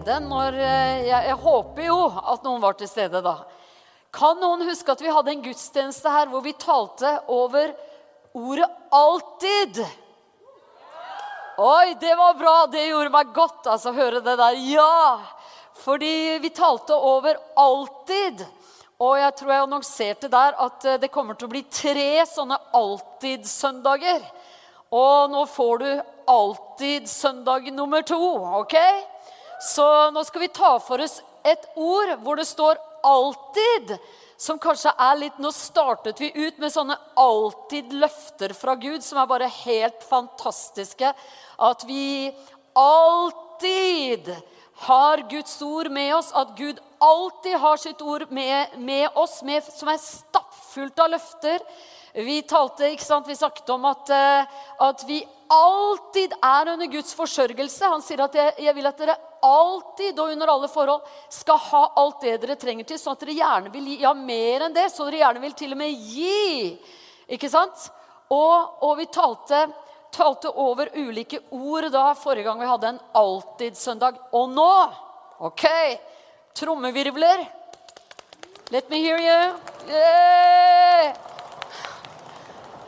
stede når eh, jeg, jeg håper jo at noen var til stede da. Kan noen huske at vi hadde en gudstjeneste her hvor vi talte over ordet 'alltid'? Oi, det var bra! Det gjorde meg godt altså, høre det der. Ja! Fordi vi talte over 'alltid'. Og jeg tror jeg annonserte der at eh, det kommer til å bli tre sånne alltid-søndager. Og nå får du alltid søndag nummer to. ok? Så nå skal vi ta for oss et ord hvor det står 'alltid'. Som kanskje er litt Nå startet vi ut med sånne alltid-løfter fra Gud som er bare helt fantastiske. At vi alltid har Guds ord med oss. At Gud alltid har sitt ord med, med oss, med, som er stappfullt av løfter. Vi talte, ikke sant, vi snakket om at, eh, at vi alltid er under Guds forsørgelse. Han sier at jeg, jeg, vil at dere alltid og under alle forhold skal ha alt det dere trenger til, sånn at dere gjerne vil gi ja, mer enn det, så dere gjerne vil til og med gi. Ikke sant? Og, og vi talte, talte, over ulike ord da forrige gang vi hadde en alltid-søndag. Og nå OK, trommevirvler. Let me hear you. Yeah!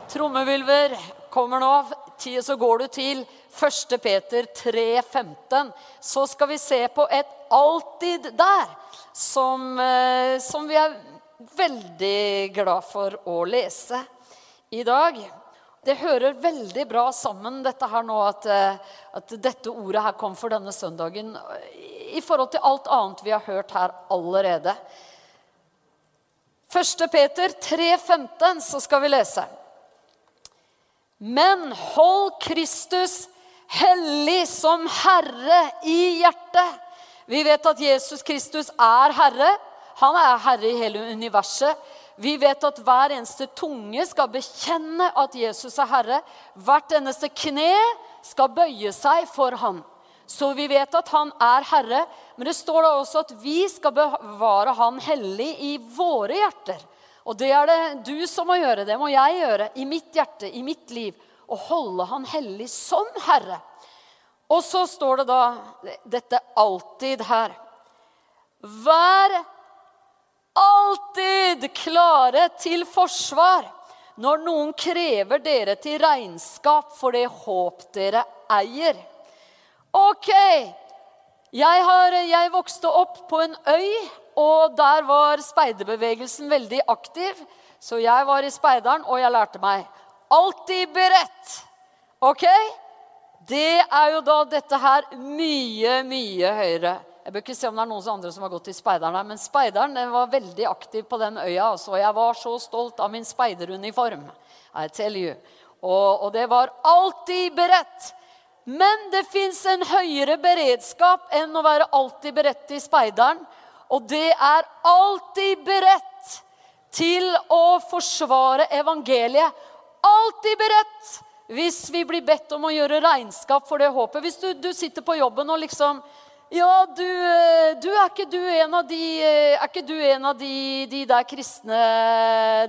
Trommevilver kommer nå så går du til 1. Peter 3,15. Så skal vi se på et 'alltid' der, som, eh, som vi er veldig glad for å lese i dag. Det hører veldig bra sammen, dette her nå, at, eh, at, dette ordet her kom for denne søndagen i forhold til alt annet vi har hørt her allerede. 1. Peter 3,15, så skal vi lese. Men hold Kristus hellig som Herre i hjertet. Vi vet at Jesus Kristus er Herre. Han er Herre i hele universet. Vi vet at hver eneste tunge skal bekjenne at Jesus er Herre. Hvert eneste kne skal bøye seg for Han. Så vi vet at han er Herre. Men det står da også at vi skal bevare Han hellig i våre hjerter. Og det er det du som må gjøre. Det må jeg gjøre i mitt hjerte, i mitt liv. Å holde Han hellig som Herre. Og så står det da dette alltid her. Vær alltid klare til forsvar når noen krever dere til regnskap for det håp dere eier. Ok, jeg, har, jeg vokste opp på en øy og der var speiderbevegelsen veldig aktiv. Så jeg var i speideren, og jeg lærte meg alltid beredt. Ok? Det er jo da dette her mye, mye høyere. Jeg bør ikke se om det er noen andre som har gått i speideren her, men speideren var veldig aktiv på den øya. Altså. Jeg var så stolt av min speideruniform. I tell you. Og, og det var alltid beredt. Men det fins en høyere beredskap enn å være alltid beredt i speideren. Og det er alltid beredt til å forsvare evangeliet. Alltid beredt hvis vi blir bedt om å gjøre regnskap for det håpet. Hvis du, du sitter på jobben og liksom Ja, du, du, er ikke du en av de Er ikke du en av de, de der kristne,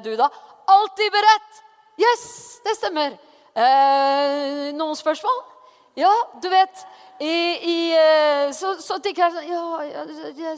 du, da? Alltid beredt! Yes, det stemmer. Eh, noen spørsmål? Ja, du vet i, i, eh, så, tenker jeg sånn ja, ja,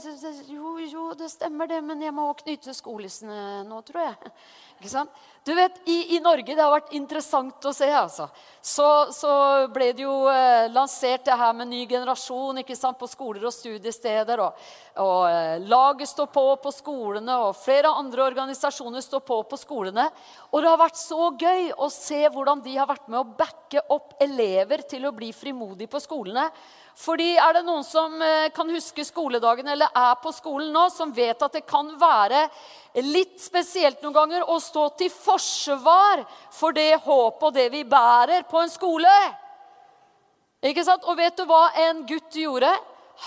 jo, jo, det stemmer det, men jeg må knytte skolissene nå, tror jeg. Ikke sant? Du vet, i, i, Norge det har vært interessant å se. altså. Så, så ble det jo eh, lansert det her med ny generasjon ikke sant, på skoler og studiesteder. Og, og eh, Laget står på på skolene, og flere andre organisasjoner står på på skolene. Og det har vært så gøy å se hvordan de har vært med å backe opp elever til å bli frimodige på skolene. Fordi Er det noen som eh, kan huske skoledagen eller er på skolen nå, som vet at det kan være litt spesielt noen ganger å stå til forsvar for det håpet og det vi bærer på en skole? Ikke sant? Og vet du hva en gutt gjorde?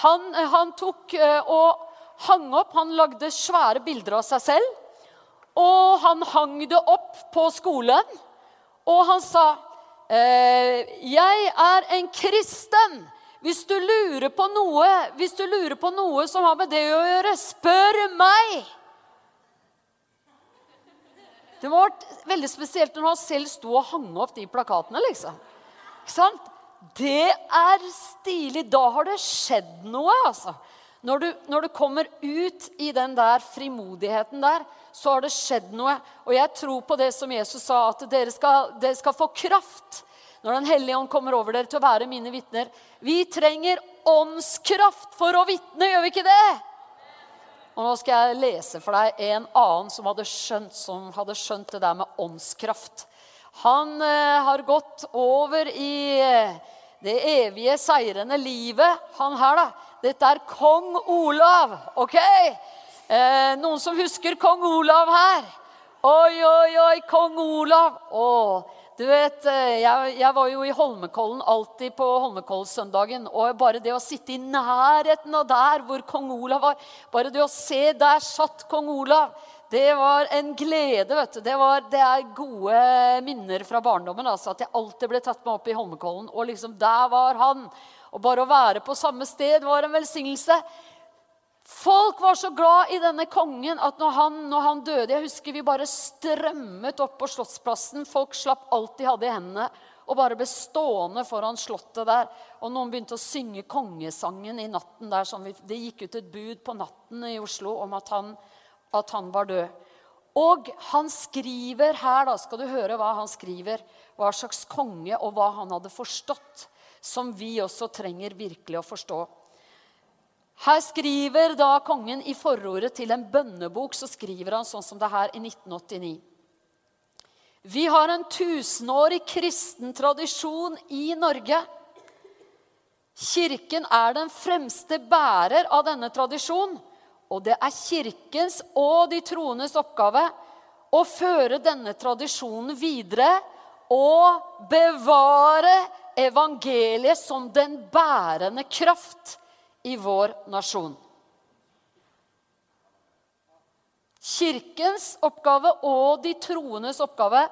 Han, han tok eh, og hang opp Han lagde svære bilder av seg selv. Og han hang det opp på skolen. Og han sa eh, 'Jeg er en kristen'. Hvis du lurer på noe, hvis du lurer på noe som har med det å gjøre, spør meg! Det var veldig spesielt når han selv sto og hang opp de plakatene. liksom. Ikke sant? det er stilig. Da har det skjedd noe, altså. Når du, når du, kommer ut i den der frimodigheten der, så har det skjedd noe. Og jeg tror på det som Jesus sa, at dere skal, dere skal få kraft når Den hellige ånd kommer over dere til å være mine vitner. Vi trenger åndskraft for å vitne, gjør vi ikke det? Og Nå skal jeg lese for deg en annen som hadde skjønt, som hadde skjønt det der med åndskraft. Han eh, har gått over i eh, det evige, seirende livet, han her, da. Dette er kong Olav, OK? Eh, noen som husker kong Olav her? Oi, oi, oi, kong Olav. Å, du vet, eh, jeg, jeg, var jo i Holmenkollen alltid på Holmenkollsøndagen. Og bare det å sitte i nærheten av der hvor kong Olav var Bare det å se der satt kong Olav, det var en glede. vet du. Det, var, det er gode minner fra barndommen. altså, At jeg alltid ble tatt med opp i Holmenkollen. Og liksom, der var han. Og bare å være på samme sted var en velsignelse. Folk var så glad i denne kongen at når han, når han, døde Jeg husker vi bare strømmet opp på Slottsplassen. Folk slapp alt de hadde i hendene, og bare ble stående foran slottet der. Og noen begynte å synge kongesangen i natten der. Vi, det gikk ut et bud på natten i Oslo om at han, at han var død. Og han skriver her, da skal du høre hva han skriver, hva slags konge og hva han hadde forstått som vi også trenger virkelig å forstå. Her skriver da kongen i forordet til en bønnebok så skriver han sånn som det her i 1989. Vi har en tusenårig kristen tradisjon i Norge. Kirken er den fremste bærer av denne tradisjonen. Og det er kirkens og de troendes oppgave å føre denne tradisjonen videre og bevare evangeliet som den bærende kraft i vår nasjon. Kirkens oppgave og de troendes oppgave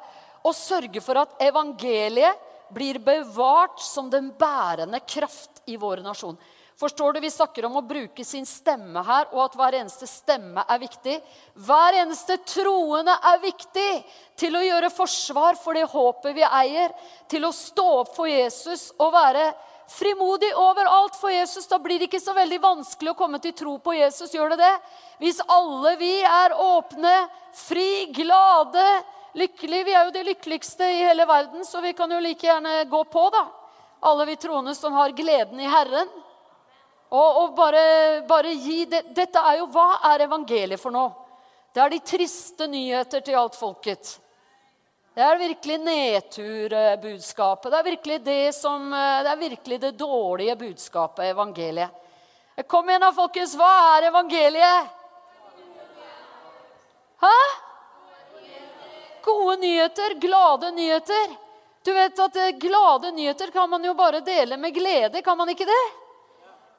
å sørge for at evangeliet blir bevart som den bærende kraft i vår nasjon. Forstår du, Vi snakker om å bruke sin stemme her, og at hver eneste stemme er viktig. Hver eneste troende er viktig til å gjøre forsvar for det håpet vi eier. Til å stå opp for Jesus og være frimodig overalt for Jesus. Da blir det ikke så veldig vanskelig å komme til tro på Jesus. Gjør det det? Hvis alle vi er åpne, fri, glade, lykkelige Vi er jo de lykkeligste i hele verden, så vi kan jo like gjerne gå på, da. Alle vi troende som har gleden i Herren. Og, og bare, bare, gi det. Dette er jo Hva er evangeliet for noe? Det er de triste nyheter til alt folket. Det er virkelig nedturbudskapet. Det er virkelig det, som, det er virkelig det dårlige budskapet, evangeliet. Kom igjen da, folkens. Hva er evangeliet? Hæ? Gode nyheter, glade nyheter. Du vet at Glade nyheter kan man jo bare dele med glede, kan man ikke det?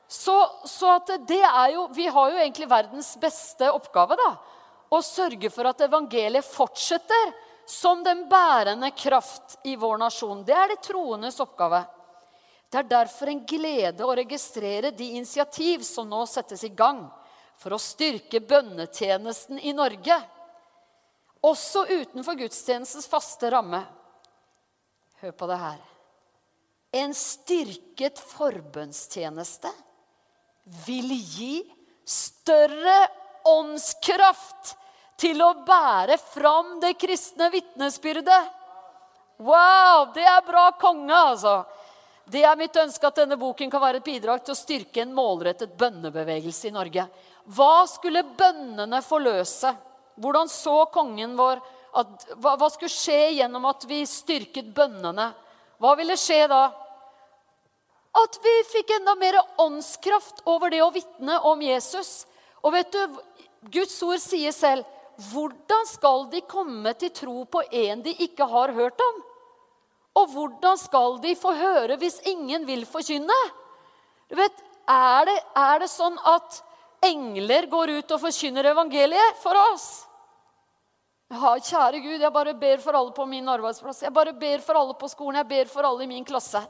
Så, så det er jo, vi har jo egentlig verdens beste oppgave. da, Å sørge for at evangeliet fortsetter som den bærende kraft i vår nasjon. Det er de troendes oppgave. Det er derfor en glede å registrere de initiativ som nå settes i gang for å styrke bønnetjenesten i Norge. Også utenfor gudstjenestens faste ramme. Hør på det her. En styrket forbønnstjeneste vil gi større åndskraft til å bære fram det kristne vitnesbyrdet. Wow! Det er bra konge, altså. Det er mitt ønske at denne boken kan være et bidrag til å styrke en målrettet bønnebevegelse i Norge. Hva skulle bønnene forløse? Hvordan så kongen vår at, hva, hva skulle skje gjennom at vi styrket bønnene? Hva ville skje da? At vi fikk enda mer åndskraft over det å vitne om Jesus. Og vet du, Guds ord sier selv hvordan skal de komme til tro på en de ikke har hørt om? Og hvordan skal de få høre hvis ingen vil forkynne? Du vet, er det, er det sånn at engler går ut og forkynner evangeliet for oss? Ja, kjære Gud, jeg bare ber for alle på min arbeidsplass. Jeg bare ber for alle på skolen. Jeg ber for alle i min klasse.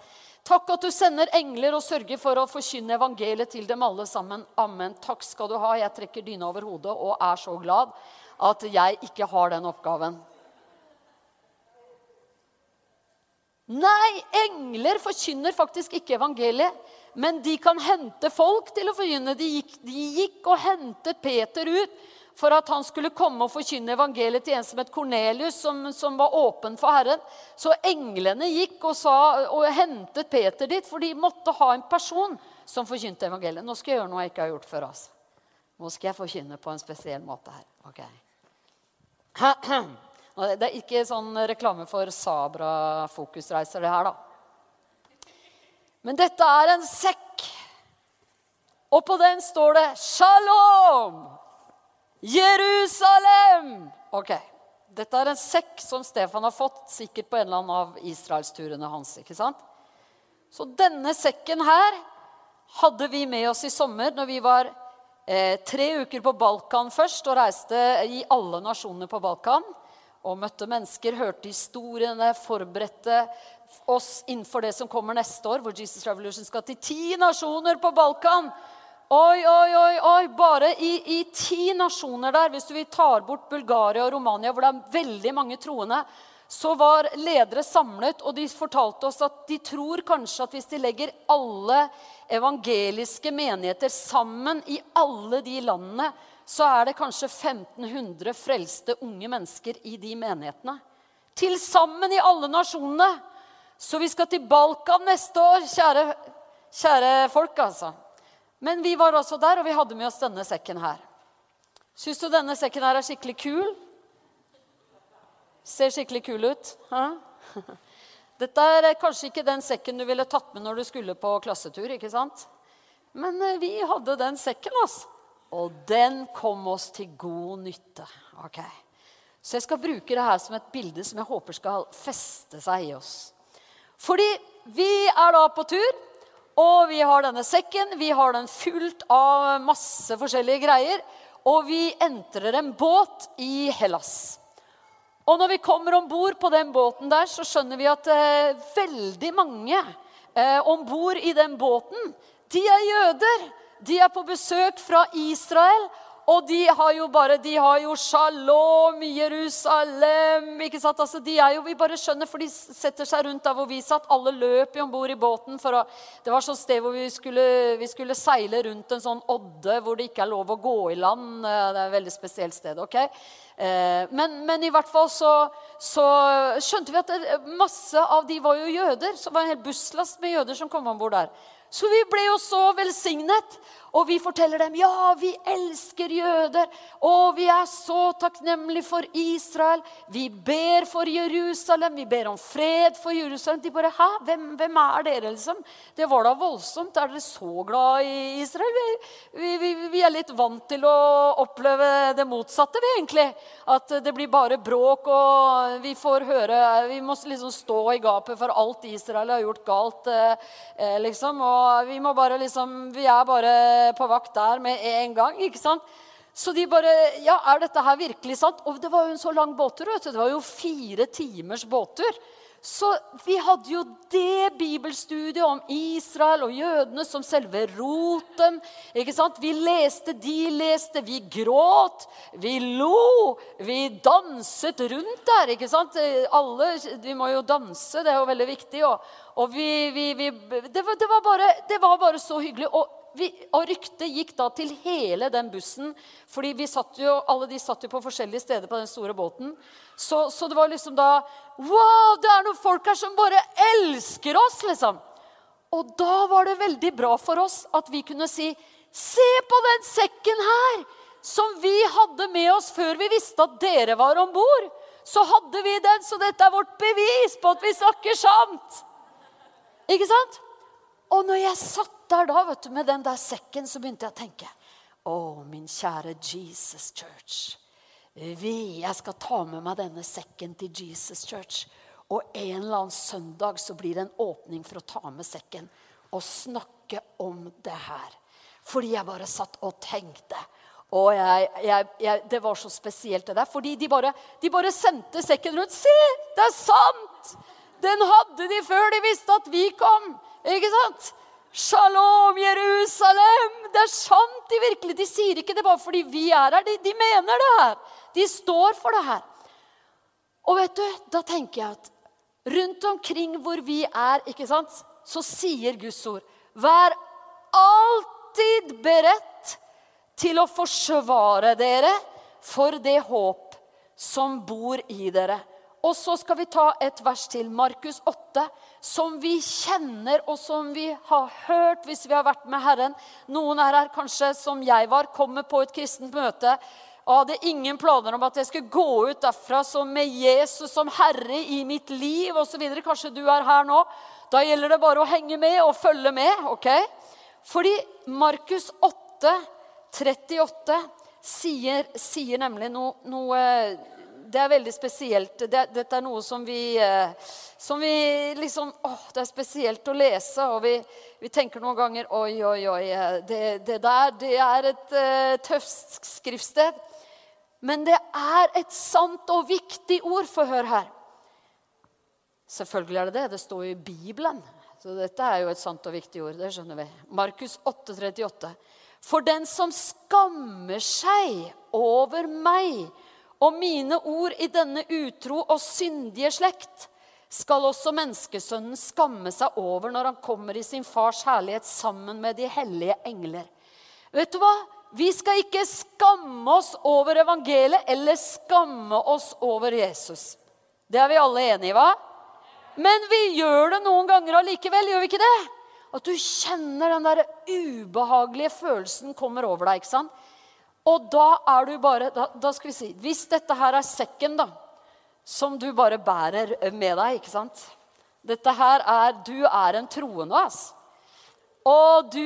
Takk at du sender engler og sørger for å forkynne evangeliet til dem alle sammen. Amen. Takk skal du ha. Jeg trekker dyna over hodet og er så glad at jeg ikke har den oppgaven. Nei, engler forkynner faktisk ikke evangeliet. Men de kan hente folk til å forkynne. De gikk, de gikk og hentet Peter ut for at han skulle komme og forkynne evangeliet til en som het Kornelius, som, som, var åpen for Herren. Så englene gikk og, sa, og, hentet Peter dit, for de måtte ha en person som forkynte evangeliet. Nå skal jeg gjøre noe jeg ikke har gjort før. Altså. Nå skal jeg forkynne på en spesiell måte her. Okay. Det er ikke sånn reklame for Sabra fokusreiser, det her, da. Men dette er en sekk. Og på den står det 'Shalom! Jerusalem!' Ok, Dette er en sekk som Stefan har fått sikkert på en eller annen av israelsturene hans. ikke sant? Så denne sekken her hadde vi med oss i sommer når vi var eh, tre uker på Balkan først og reiste i alle nasjonene på Balkan og møtte mennesker, hørte historiene, forberedte oss innenfor det som kommer neste år, hvor Jesus Revolution skal til ti nasjoner på Balkan. Oi, oi, oi, oi, Bare i, i ti nasjoner der, hvis vi tar bort Bulgaria og Romania, hvor det er veldig mange troende, så var ledere samlet, og de fortalte oss at de tror kanskje at hvis de legger alle evangeliske menigheter sammen i alle de landene, så er det kanskje 1500 frelste unge mennesker i de menighetene. Til sammen i alle nasjonene. Så vi skal til Balkan neste år, kjære, kjære folk, altså. Men vi var altså der, og vi hadde med oss denne sekken her. Syns du denne sekken her er skikkelig kul? Ser skikkelig kul ut. Hæ? Dette er kanskje ikke den sekken du ville tatt med når du skulle på klassetur. ikke sant? Men eh, vi hadde den sekken, altså. Og den kom oss til god nytte. Ok. Så jeg skal bruke det her som et bilde som jeg håper skal feste seg i oss. Fordi vi er da på tur, og vi har denne sekken. Vi har den fullt av masse forskjellige greier. Og vi entrer en båt i Hellas. Og når vi kommer om bord på den båten der, så skjønner vi at eh, veldig mange eh, om bord i den båten, de er jøder. De er på besøk fra Israel. Og de har jo bare De har jo shalom, Jerusalem ikke sant? Altså, de er jo, Vi bare skjønner, for de setter seg rundt der hvor vi satt. Alle løp om bord i båten. for å, Det var sånn sted hvor vi skulle, vi skulle, seile rundt en sånn odde hvor det ikke er lov å gå i land. Det er et veldig spesielt sted. ok? Eh, men, men, i hvert fall så, så skjønte vi at masse av de var jo jøder. Så det var en hel busslast med jøder som kom om bord der. Så vi ble jo så velsignet. Og vi forteller dem ja, vi elsker jøder, og vi er så takknemlige for Israel. Vi ber for Jerusalem, vi ber om fred for Jerusalem. De bare Hæ, hvem, hvem er dere, liksom? Det var da voldsomt. Er dere så glad i Israel? Vi, vi, vi, er litt vant til å oppleve det motsatte, vi, egentlig. At det blir bare bråk, og vi får høre Vi må liksom stå i gapet for alt Israel har gjort galt, eh, eh liksom. Og vi må bare liksom Vi er bare på vakt der med en gang. ikke sant? Så de bare Ja, er dette her virkelig sant? Og det var jo en så lang båttur. vet du. Det var jo fire timers båttur. Så vi hadde jo det bibelstudiet om Israel og jødene som selve roten. ikke sant? Vi leste, de leste, vi gråt, vi lo, vi danset rundt der. ikke sant? Alle, Vi må jo danse, det er jo veldig viktig. Og, og vi, vi, vi det, var, det, var bare, det var bare så hyggelig. Og vi, og ryktet gikk da til hele den bussen. fordi vi satt jo, alle de satt jo på forskjellige steder på den store båten. Så, så, det var liksom da Wow, det er noen folk her som bare elsker oss! liksom. Og da var det veldig bra for oss at vi kunne si Se på den sekken her! Som vi hadde med oss før vi visste at dere var om bord. Så hadde vi den, så dette er vårt bevis på at vi snakker sant. Ikke sant? Og når jeg satt der da vet du, med den der sekken, så begynte jeg å tenke Å, min kjære Jesus Church. Vi, jeg skal ta med meg denne sekken til Jesus Church. Og en eller annen søndag så blir det en åpning for å ta med sekken og snakke om det her. Fordi jeg bare satt og tenkte. Og jeg, jeg, jeg, det var så spesielt, det der. Fordi de bare, de bare sendte sekken rundt. Se, det er sant! Den hadde de før de visste at vi kom. Ikke sant? Shalom, Jerusalem! Det er sant, de virkelig. De sier ikke det bare fordi vi er her. De, de mener det her. De står for det her. Og vet du, da tenker jeg at Rundt omkring hvor vi er, ikke sant, så sier Guds ord Vær alltid beredt til å forsvare dere for det håp som bor i dere. Og så skal vi ta et vers til, Markus 8, som vi kjenner, og som vi har hørt hvis vi har vært med Herren. Noen er her kanskje som jeg var, kommer på et kristent møte og hadde ingen planer om at jeg skulle gå ut derfra som med Jesus som herre i mitt liv osv. Kanskje du er her nå. Da gjelder det bare å henge med og følge med. ok? Fordi Markus 8, 38 sier, sier nemlig noe, noe, Det er veldig spesielt. Det, dette er noe som vi, eh, som vi liksom åh, Det er spesielt å lese, og vi, vi tenker noen ganger Oi, oi, oi. Det, det der det er et uh, tøft skriftsted. Men det er et sant og viktig ord. For hør her. Selvfølgelig er det det. Det står jo i Bibelen. Så dette er jo et sant og viktig ord. Det skjønner vi. Markus 8, 38. For den som skammer seg over meg og mine ord i denne utro og syndige slekt, skal også menneskesønnen skamme seg over når han kommer i sin fars herlighet sammen med de hellige engler. Vet du hva? Vi skal ikke skamme oss over evangeliet eller skamme oss over Jesus. Det er vi alle enige i, hva? Men vi gjør det noen ganger allikevel, gjør vi ikke det? At du kjenner den der ubehagelige følelsen kommer over deg. ikke sant? Og da er du bare da, da, skal vi si Hvis dette her er sekken da, som du bare bærer med deg ikke sant? Dette her er Du er en troende. ass. og du,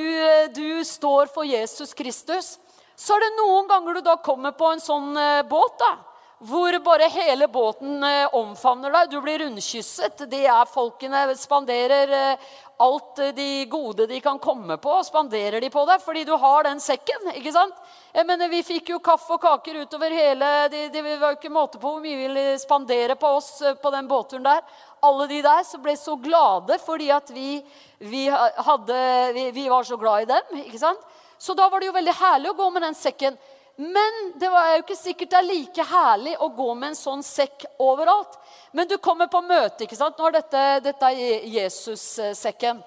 du, står for Jesus Kristus, så er det noen ganger du da kommer på en sånn eh, båt da, hvor bare hele båten eh, omfavner deg. Du blir rundkysset. De er folkene spanderer eh, alt de gode de kan komme på, spanderer de på deg fordi du har den sekken. ikke sant? Jeg mener, Vi fikk jo kaffe og kaker utover hele Det de var jo ikke måte på hvor mye vi ville spandere på oss på den båtturen der. Alle de der som ble så glade fordi at vi, vi, hadde, vi, vi var så glad i dem. ikke sant? Så da var det jo veldig herlig å gå med den sekken. Men det var jo ikke sikkert det er like herlig å gå med en sånn sekk overalt. Men du kommer på møte. ikke sant? Nå er dette, dette er Jesus-sekken.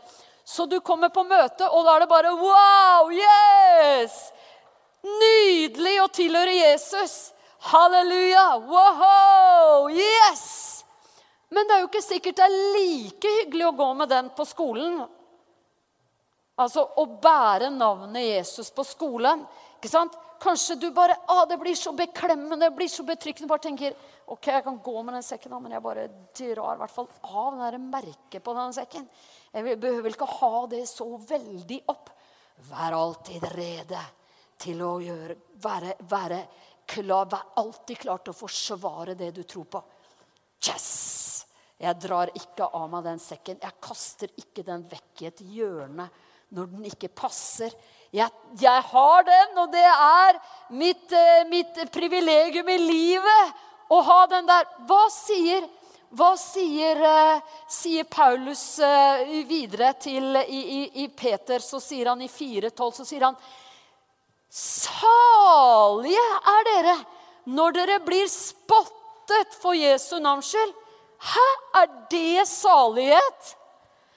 Så du kommer på møte, og da er det bare Wow! Yes! Nydelig å tilhøre Jesus. Halleluja! Wow! Yes! Men det er jo ikke sikkert det er like hyggelig å gå med den på skolen. Altså å bære navnet Jesus på skolen. ikke sant? Kanskje du bare å, Det blir så beklemmende, det blir så betrykkende. Bare tenker ok, jeg kan gå med den sekken, men jeg bare drar i hvert fall av det merket på den sekken. Jeg behøver ikke ha det så veldig opp. Vær alltid rede til å gjøre Være, være klar, vær alltid klar til å forsvare det du tror på. Yes! Jeg drar ikke av meg den sekken. Jeg kaster ikke den vekk i et hjørne når den ikke passer. Jeg, jeg har den, og det er mitt, eh, mitt, privilegium i livet å ha den der. Hva sier, hva sier, uh, sier Paulus uh, videre til i, i, i, Peter? Så sier han i 4,12 så sier han Salige er dere når dere blir spottet for Jesu navns skyld. Hæ? Er det salighet?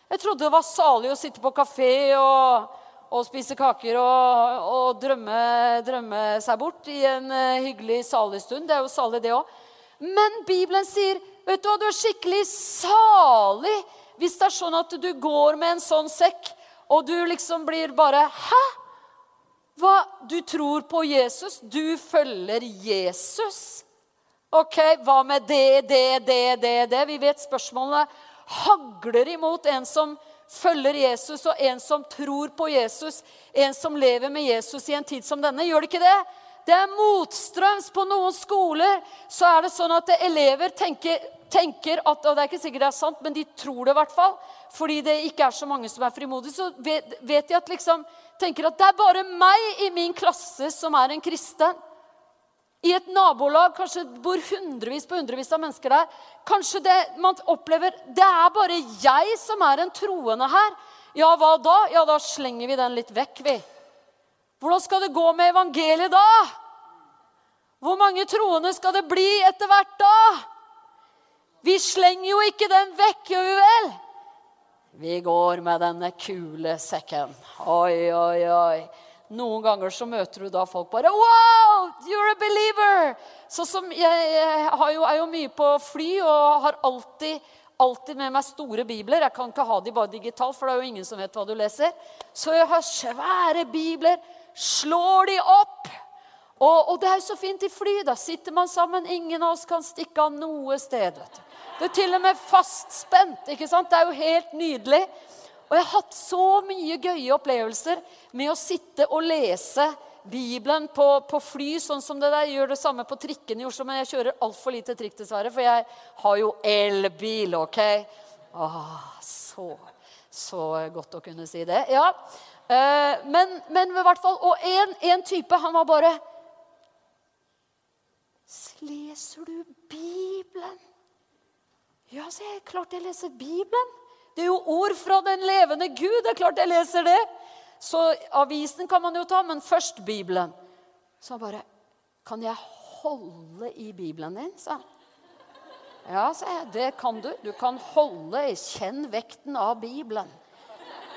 Jeg trodde det var salig å sitte på kafé og, og spise kaker og, og drømme, drømme, seg bort i en uh, hyggelig, salig stund. Det er jo salig, det òg. Men Bibelen sier vet du hva, du er skikkelig salig hvis det er sånn at du går med en sånn sekk, og du liksom blir bare Hæ? Hva? Du tror på Jesus? Du følger Jesus? Ok, hva med det, det, det, det, det? Vi vet spørsmålene hagler imot en som følger Jesus, og en som tror på Jesus, en som lever med Jesus i en tid som denne. Gjør det ikke det? Det er motstrøms. På noen skoler så er det sånn at elever tenker, tenker at Og det er ikke sikkert det er sant, men de tror det i hvert fall. Fordi det ikke er så mange som er frimodige. Så vet, de at liksom tenker at det er bare meg i min klasse som er en kristen. I et nabolag kanskje bor hundrevis på hundrevis av mennesker der. Kanskje det man opplever Det er bare jeg som er en troende her. Ja, hva da? Ja, da slenger vi den litt vekk, vi. Hvordan skal det gå med evangeliet da? Hvor mange troende skal det bli etter hvert da? Vi slenger jo ikke den vekk, gjør vi vel? Vi går med denne kule sekken. Oi, oi, oi. Noen ganger så møter du da folk bare Wow, you're a believer! Så som jeg, jeg jo, er jo mye på fly og har alltid, alltid med meg store bibler. Jeg kan ikke ha de bare digitalt, for det er jo ingen som vet hva du leser. Så jeg har svære bibler. Slår de opp. Og, og det er jo så fint i fly. Da sitter man sammen. Ingen av oss kan stikke av noe sted. vet du. Det er til og med fastspent. ikke sant? Det er jo helt nydelig. Og jeg har hatt så mye gøye opplevelser med å sitte og lese Bibelen på, på, fly, sånn som det der. Jeg gjør det samme på trikken i Oslo, men jeg kjører altfor lite trikk, dessverre. For jeg har jo elbil, OK? Åh, så, så godt å kunne si det. Ja. Eh, men, men i hvert fall Og en type, han var bare Leser du Bibelen? Ja, så jeg klart jeg leser Bibelen. Det er jo ord fra den levende Gud. Det er klart jeg leser det. Så avisen kan man jo ta, men først Bibelen. Så han bare Kan jeg holde i Bibelen din? sa han. Ja, sa jeg. Det kan du. Du kan holde Kjenn vekten av Bibelen.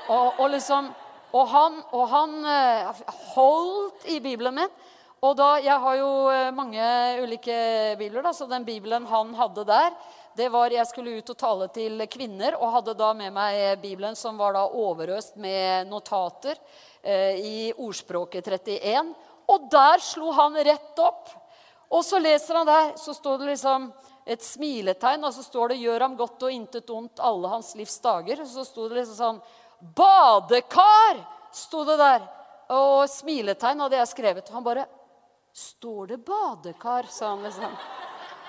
Og, og liksom Og han, og han eh, holdt i Bibelen min. Og da, Jeg har jo eh, mange ulike bibler, da, så den bibelen han hadde der det var Jeg skulle ut og tale til kvinner og hadde da med meg Bibelen, som var da overøst med notater eh, i Ordspråket 31. Og der slo han rett opp. Og så leser han der, så står det liksom et smiletegn, og så står det 'Gjør ham godt og intet ondt alle hans livs dager'. Og så sto det liksom sånn 'Badekar!' sto det der. Og smiletegn hadde jeg skrevet. Han bare 'Står det badekar?' sa han liksom.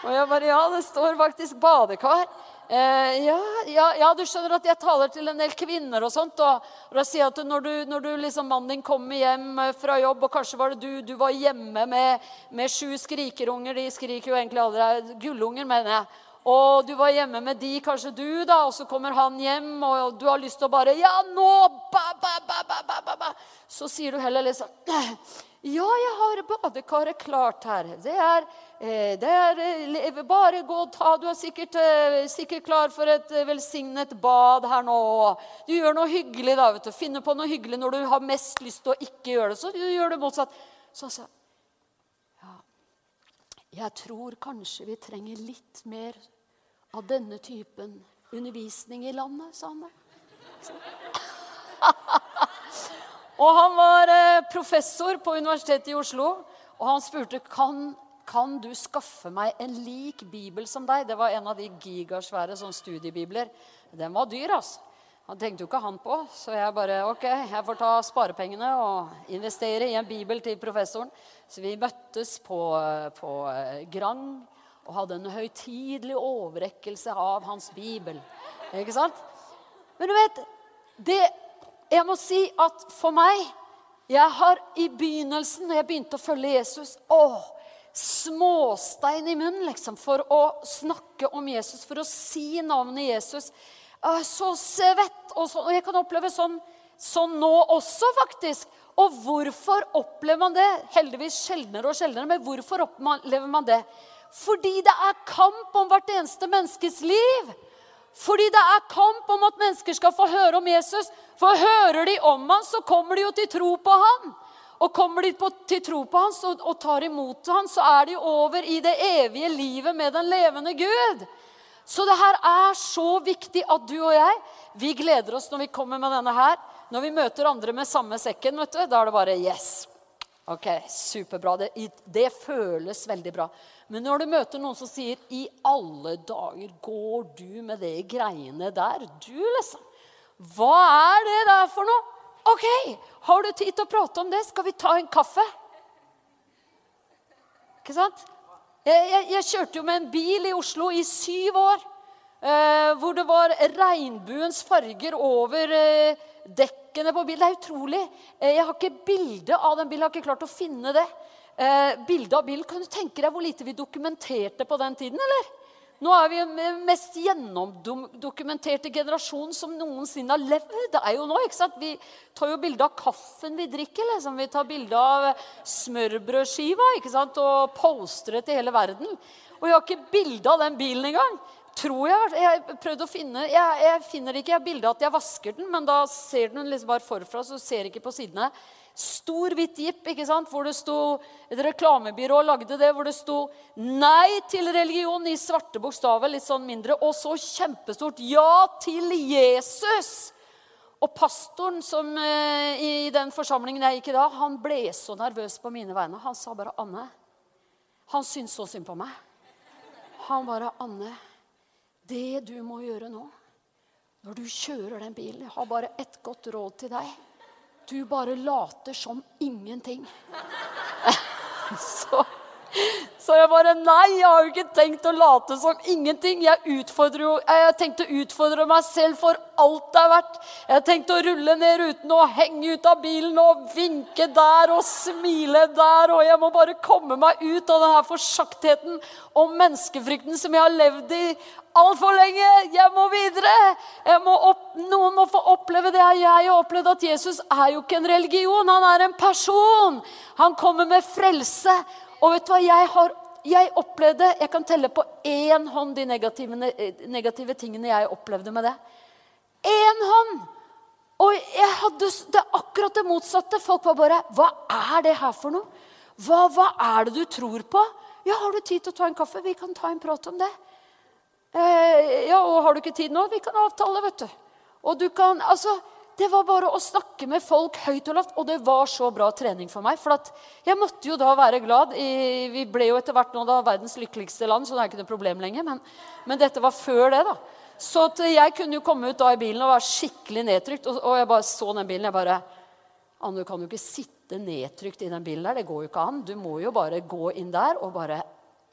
Og jeg bare Ja, det står faktisk badekar. Eh, ja, ja, ja, du skjønner at jeg taler til en del kvinner og sånt. Og, og da sier at når du, når du liksom, mannen din kommer hjem eh, fra jobb, og kanskje var det du, du var hjemme med, med sju skrikerunger De skriker jo egentlig aldri. Gullunger, mener jeg. Og du var hjemme med de, kanskje du, da, og så kommer han hjem, og du har lyst til å bare Ja, nå! Ba, ba, ba, ba, ba, ba. Så sier du heller liksom Ja, jeg har badekaret klart her. Det er, eh, det er eh, Bare gå og ta. Du er sikkert, eh, sikkert, klar for et velsignet bad her nå. Du gjør noe hyggelig, da. vet du. Finner på noe hyggelig når du har mest lyst til å ikke gjøre det. Så du gjør det motsatt. Så sa ja, jeg tror kanskje vi trenger litt mer av denne typen undervisning i landet, sa han da. Og han var eh, professor på Universitetet i Oslo, og han spurte kan, kan du skaffe meg en lik bibel som deg. Det var en av de gigasvære sånn studiebibler. Den var dyr, altså. Han tenkte jo ikke han på, så jeg bare ok, jeg får ta sparepengene og investere i en bibel til professoren. Så vi møttes på, på eh, Grang og hadde en høytidelig overrekkelse av hans bibel. Ikke sant? Men du vet, det jeg må si at for meg Jeg har i begynnelsen, når jeg begynte å følge Jesus å, Småstein i munnen liksom, for å snakke om Jesus, for å si navnet Jesus. Så svett. Og, så, og jeg kan oppleve sånn, sånn nå også, faktisk. Og hvorfor opplever man det? Heldigvis sjeldnere og sjeldnere, men hvorfor opplever man det? Fordi det er kamp om hvert eneste menneskes liv. Fordi det er kamp om at mennesker skal få høre om Jesus. For hører de om han, så kommer de jo til tro på han. Og kommer de på, til tro på han og, og tar imot han, så er de over i det evige livet med den levende Gud. Så det her er så viktig at du og jeg vi gleder oss når vi kommer med denne her. Når vi møter andre med samme sekken, vet du, da er det bare yes. Ok, Superbra. Det, det føles veldig bra. Men når du møter noen som sier 'I alle dager går du med de greiene der', du, liksom. Hva er det der for noe? OK, har du tid til å prate om det? Skal vi ta en kaffe? Ikke sant? Jeg, jeg, jeg kjørte jo med en bil i Oslo i syv år. Eh, hvor det var regnbuens farger over eh, dekkene på bilen. Det er utrolig. Eh, jeg har ikke bilde av den bilen. Jeg har ikke klart å finne det eh, bilde av bilen. Kan du tenke deg hvor lite vi dokumenterte på den tiden? eller? Nå er vi den mest gjennomdokumenterte generasjonen som noensinne har levd. Det er jo nå, ikke sant? Vi tar jo bilde av kaffen vi drikker. Liksom. Vi tar bilde av smørbrødskiva ikke sant? og poster det til hele verden. Og jeg har ikke bilde av den bilen engang. Tror jeg. Jeg prøvde å finne Jeg, jeg finner ikke. Jeg har bilde av at jeg vasker den, men da ser den liksom bare forfra, så ser jeg ikke på sidene. Stor, hvitt jipp ikke sant? hvor det sto Et reklamebyrå lagde det, hvor det sto 'Nei til religion' i svarte bokstaver, litt sånn mindre. Og så kjempestort 'Ja til Jesus'. Og pastoren som, eh, i den forsamlingen jeg gikk i da, han ble så nervøs på mine vegne. Han sa bare 'Anne'. Han syntes så synd på meg. Han bare 'Anne, det du må gjøre nå, når du kjører den bilen Jeg har bare ett godt råd til deg. Du bare later som ingenting. Så så jeg bare Nei, jeg har jo ikke tenkt å late som ingenting. Jeg, jeg tenkte å utfordre meg selv for alt det er verdt. Jeg tenkte å rulle ned ruten og henge ut av bilen og vinke der og smile der. Og jeg må bare komme meg ut av denne forsaktheten og menneskefrykten som jeg har levd i altfor lenge. Jeg må videre. Jeg må opp, noen må få oppleve det jeg har opplevd. At Jesus er jo ikke en religion, han er en person. Han kommer med frelse. Og vet du hva jeg har jeg opplevde Jeg kan telle på én hånd de negative, negative tingene jeg opplevde med det. Én hånd! Og jeg hadde det akkurat det motsatte. Folk var bare Hva er det her for noe? Hva, hva er det du tror på? Ja, har du tid til å ta en kaffe? Vi kan ta en prat om det. Eh, ja, og har du ikke tid nå? Vi kan avtale, vet du. Og du kan Altså det var bare å snakke med folk høyt og lavt. Og det var så bra trening for meg. For jeg måtte jo da være glad. I, vi ble jo etter hvert nå da verdens lykkeligste land, så det er ikke noe problem lenger. Men, men dette var før det, da. Så jeg kunne jo komme ut da i bilen og være skikkelig nedtrykt. Og, og jeg bare så den bilen. jeg bare, Anne, du kan jo ikke sitte nedtrykt i den bilen der. Det går jo ikke an. Du må jo bare gå inn der og bare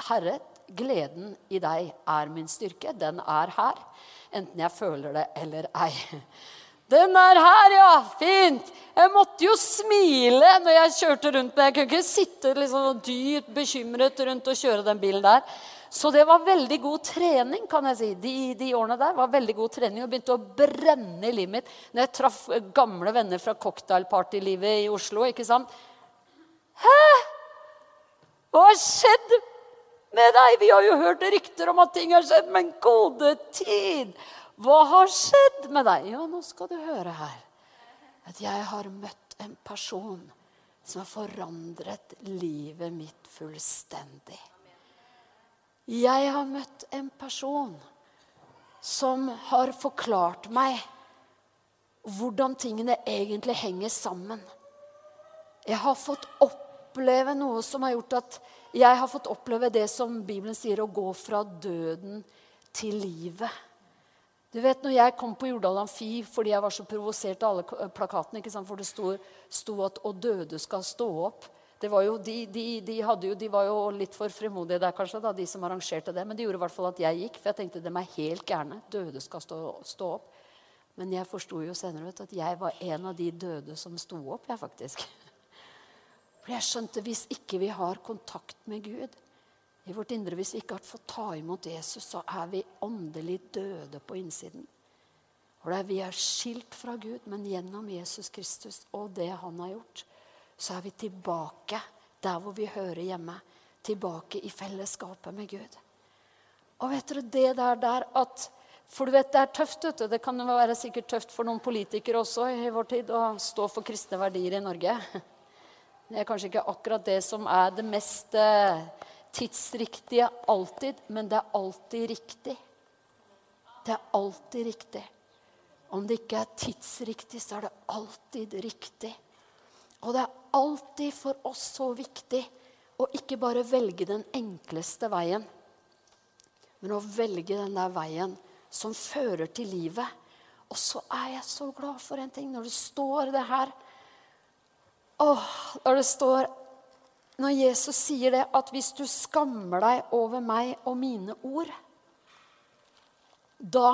Herre, gleden i deg er min styrke. Den er her. Enten jeg føler det eller ei. Den er her, ja! Fint! Jeg måtte jo smile når jeg kjørte rundt. Men jeg kunne ikke sitte liksom dyrt bekymret rundt og kjøre den bilen der. Så det var veldig god trening, kan jeg si. De, de årene der var veldig god trening og begynte å brenne i livet mitt når jeg traff gamle venner fra cocktailpartylivet i Oslo. ikke sant? Hæ? Hva har skjedd med deg? Vi har jo hørt rykter om at ting har skjedd, men gode tid! Hva har skjedd med deg? Ja, nå skal du høre her. At jeg har møtt en person som har forandret livet mitt fullstendig. Jeg har møtt en person som har forklart meg hvordan tingene egentlig henger sammen. Jeg har fått oppleve noe som har gjort at jeg har fått oppleve det som Bibelen sier, å gå fra døden til livet. Du vet, når jeg kom på Jordal Amfi fordi jeg var så provosert av alle plakatene? For det sto, sto at 'Å døde skal stå opp'. Var jo, de, de, de, jo, de, var jo litt for fremodige der, kanskje, da, de som arrangerte det. Men det gjorde i hvert fall at jeg gikk, for jeg tenkte de er helt gærne. Døde skal stå, stå opp. Men jeg forsto jo senere at jeg var en av de døde som sto opp, jeg faktisk. For jeg skjønte hvis ikke vi har kontakt med Gud, i vårt indre. Hvis vi ikke har fått ta imot Jesus, så er vi åndelig døde på innsiden. Og er, Vi er skilt fra Gud, men gjennom Jesus Kristus og det han har gjort, så er vi tilbake der hvor vi hører hjemme. Tilbake i fellesskapet med Gud. Og vet dere, det der, der at For du vet, det er tøft. vet du. Det kan være sikkert tøft for noen politikere også i vår tid å stå for kristne verdier i Norge. Det er kanskje ikke akkurat det som er det mest eh, tidsriktige alltid, men det er alltid riktig. Det er alltid riktig. Om det ikke er tidsriktig, så er det alltid riktig. Og det er alltid for oss så viktig å ikke bare velge den enkleste veien, men å velge den der veien som fører til livet. Og så er jeg så glad for en ting når det står det her. Åh, når det står når Jesus sier det, at hvis du skammer deg over meg og mine ord, da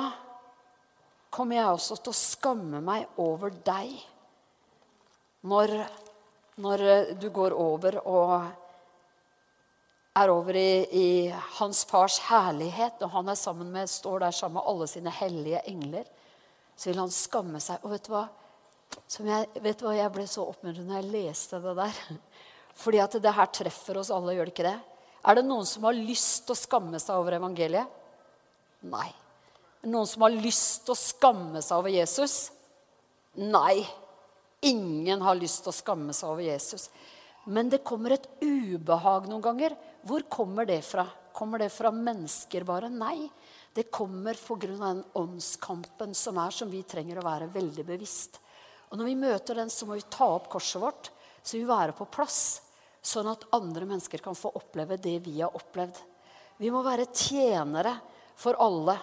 kommer jeg også til å skamme meg over deg. Når, når du går over og er over i, i, hans fars herlighet, og han er sammen med, står der sammen med alle sine hellige engler, så vil han skamme seg. Og vet du hva? Jeg, vet du hva jeg ble så oppmuntret når jeg leste det der? Fordi at det her treffer oss alle, gjør det ikke det? Er det noen som har lyst til å skamme seg over evangeliet? Nei. Noen som har lyst til å skamme seg over Jesus? Nei. Ingen har lyst til å skamme seg over Jesus. Men det kommer et ubehag noen ganger. Hvor kommer det fra? Kommer det fra mennesker bare? Nei. Det kommer pga. den åndskampen som er, som vi trenger å være veldig bevisst. Og når vi møter den, så må vi ta opp korset vårt. Så vi være på plass, sånn at andre mennesker kan få oppleve det vi har opplevd. Vi må være tjenere for alle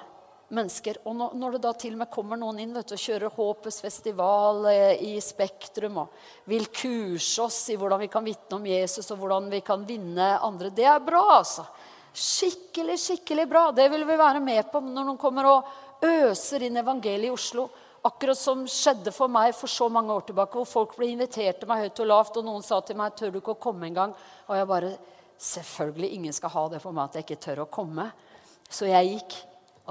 mennesker. Og når det da til og med kommer noen inn vet du, og kjører Håpets festival eh, i Spektrum og vil kurse oss i hvordan vi kan vitne om Jesus og hvordan vi kan vinne andre, det er bra, altså. Skikkelig, skikkelig bra. Det vil vi være med på når noen kommer og øser inn evangeliet i Oslo. Akkurat som skjedde for meg for så mange år tilbake, hvor folk ble invitert til meg høyt og lavt, og noen sa til meg 'Tør du ikke å komme en gang?' Og jeg bare Selvfølgelig, ingen skal ha det for meg at jeg ikke tør å komme. Så jeg gikk.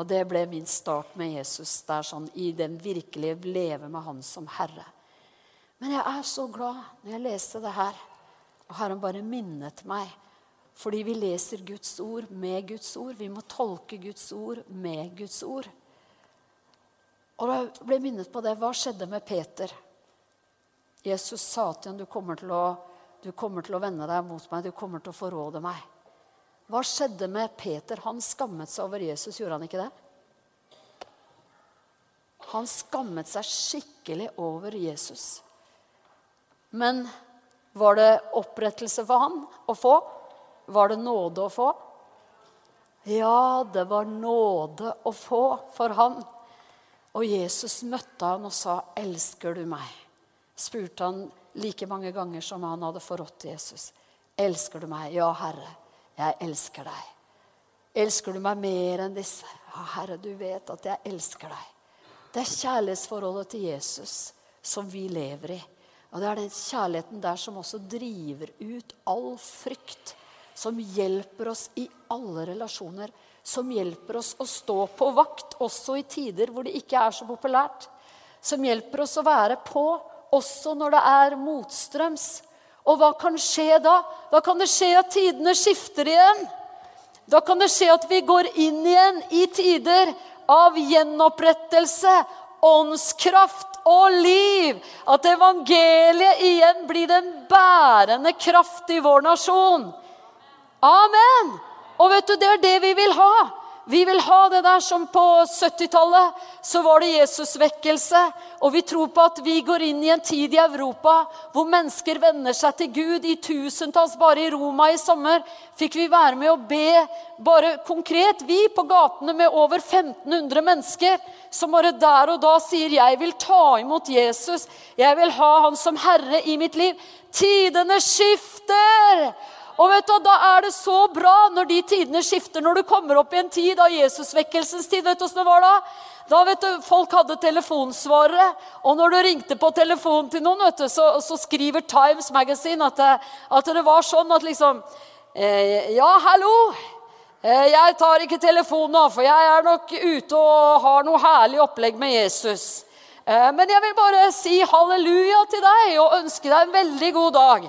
Og det ble min start med Jesus der sånn, i den virkelige leve med Han som Herre. Men jeg er så glad når jeg leste det her. Og Herren bare minnet meg. Fordi vi leser Guds ord med Guds ord. Vi må tolke Guds ord med Guds ord. Og da ble jeg minnet på det. Hva skjedde med Peter? Jesus sa til ham du kommer til å, du kommer til å vende deg mot meg, du kommer til å forråde meg. Hva skjedde med Peter? Han skammet seg over Jesus, gjorde han ikke det? Han skammet seg skikkelig over Jesus. Men var det opprettelse for han å få? Var det nåde å få? Ja, det var nåde å få for han. Og Jesus møtte han og sa, 'Elsker du meg?' spurte han like mange ganger som han hadde forrådt Jesus. 'Elsker du meg?' 'Ja, Herre.' 'Jeg elsker deg'. 'Elsker du meg mer enn disse?' 'Ja, Herre, du vet at jeg elsker deg'. Det er kjærlighetsforholdet til Jesus som vi lever i. Og det er den kjærligheten der som også driver ut all frykt. Som hjelper oss i alle relasjoner. Som hjelper oss å stå på vakt også i tider hvor det ikke er så populært. Som hjelper oss å være på også når det er motstrøms. Og hva kan skje da? Da kan det skje at tidene skifter igjen. Da kan det skje at vi går inn igjen i tider av gjenopprettelse, åndskraft og liv. At evangeliet igjen blir den bærende kraft i vår nasjon. Amen! Og vet du, det er det vi vil ha. Vi vil ha det der som på 70-tallet. Så var det Jesusvekkelse. Og vi tror på at vi går inn i en tid i Europa hvor mennesker venner seg til Gud i tusentalls. Bare i Roma i sommer fikk vi være med å be bare konkret, vi på gatene med over 1500 mennesker, som bare der og da sier 'Jeg vil ta imot Jesus. Jeg vil ha Han som Herre i mitt liv'. Tidene skifter! Og vet du, Da er det så bra når de tidene skifter, når du kommer opp i en tid av Jesusvekkelsens tid. Vet du åssen det var da? Da vet du, Folk hadde telefonsvarere. Og når du ringte på telefonen til noen, vet du, så, så skriver Times Magazine at at det var sånn at liksom eh, Ja, hallo! Eh, jeg tar ikke telefonen nå, for jeg er nok ute og har noe herlig opplegg med Jesus. Eh, men jeg vil bare si halleluja til deg og ønske deg en veldig god dag.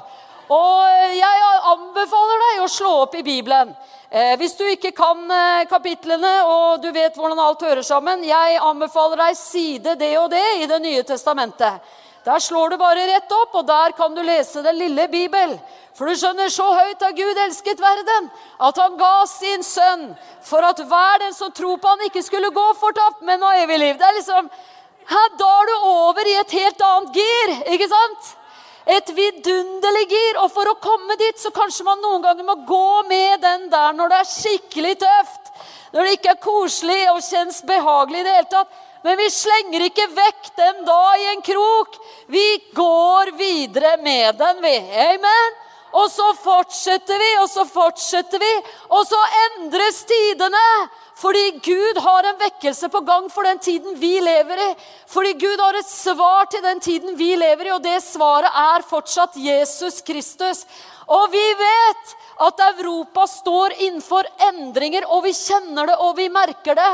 Og jeg anbefaler deg å slå opp i Bibelen. Eh, hvis du ikke kan eh, kapitlene og du vet hvordan alt hører sammen, jeg anbefaler deg side det og det i Det nye testamentet. Der slår du bare rett opp, og der kan du lese den lille Bibel. For du skjønner, så høyt har Gud elsket verden, at han ga sin sønn for at hver den som tror på han ikke skulle gå fortapt, men ha evig liv. Det er liksom, Da er du over i et helt annet gir, ikke sant? Et vidunderlig gir. Og for å komme dit så kanskje man noen ganger må gå med den der når det er skikkelig tøft. Når det ikke er koselig og kjennes behagelig i det hele tatt. Men vi slenger ikke vekk den da i en krok. Vi går videre med den, vi. Amen. Og så fortsetter vi, og så fortsetter vi. Og så endres tidene. Fordi Gud har en vekkelse på gang for den tiden vi lever i. Fordi Gud har et svar til den tiden vi lever i, og det svaret er fortsatt Jesus Kristus. Og vi vet at Europa står innenfor endringer, og vi kjenner det og vi merker det.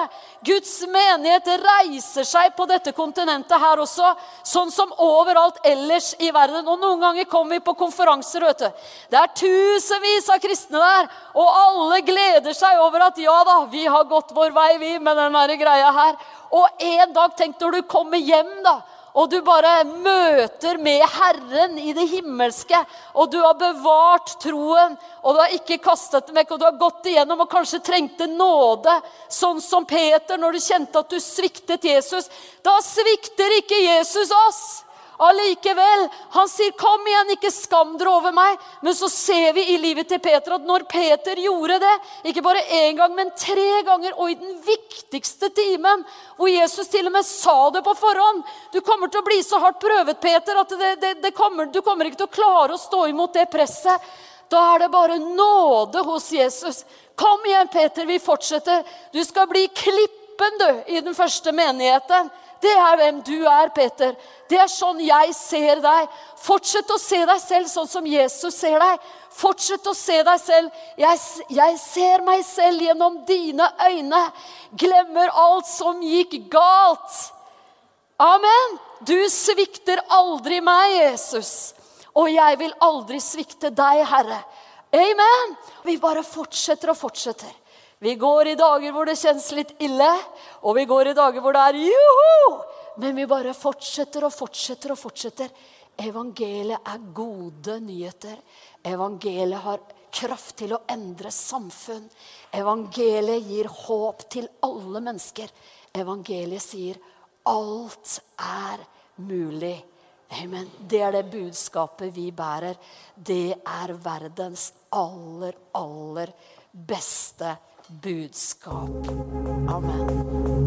Guds menighet reiser seg på dette kontinentet her også, sånn som overalt ellers i verden. Og noen ganger kommer vi på konferanser. vet du. Det er tusenvis av kristne der, og alle gleder seg over at ja da, vi har gått vår vei, vi, med den greia her. Og en dag, tenk når du kommer hjem, da og du bare møter med Herren i det himmelske, og du har bevart troen, og du har ikke kastet den vekk, og du har gått igjennom og kanskje trengte nåde, sånn som Peter når du kjente at du sviktet Jesus. Da svikter ikke Jesus oss. Allikevel, han sier, 'Kom igjen, ikke skam dere over meg.' Men så ser vi i livet til Peter at når Peter gjorde det, ikke bare én gang, men tre ganger, og i den viktigste timen, hvor Jesus til og med sa det på forhånd 'Du kommer til å bli så hardt prøvet, Peter, at det, det, det kommer, du kommer ikke til å klare å stå imot det presset.' Da er det bare nåde hos Jesus. Kom igjen, Peter, vi fortsetter. Du skal bli klippen, du, i den første menigheten. Det er hvem du er, Peter. Det er sånn jeg ser deg. Fortsett å se deg selv sånn som Jesus ser deg. Fortsett å se deg selv. Jeg, jeg ser meg selv gjennom dine øyne. Glemmer alt som gikk galt. Amen. Du svikter aldri meg, Jesus. Og jeg vil aldri svikte deg, Herre. Amen. Vi bare fortsetter og fortsetter. Vi går i dager hvor det kjennes litt ille, og vi går i dager hvor det er joho! Men vi bare fortsetter og fortsetter og fortsetter. Evangeliet er gode nyheter. Evangeliet har kraft til å endre samfunn. Evangeliet gir håp til alle mennesker. Evangeliet sier alt er mulig. Amen. Det er det budskapet vi bærer. Det er verdens aller, aller beste budskap. Amen.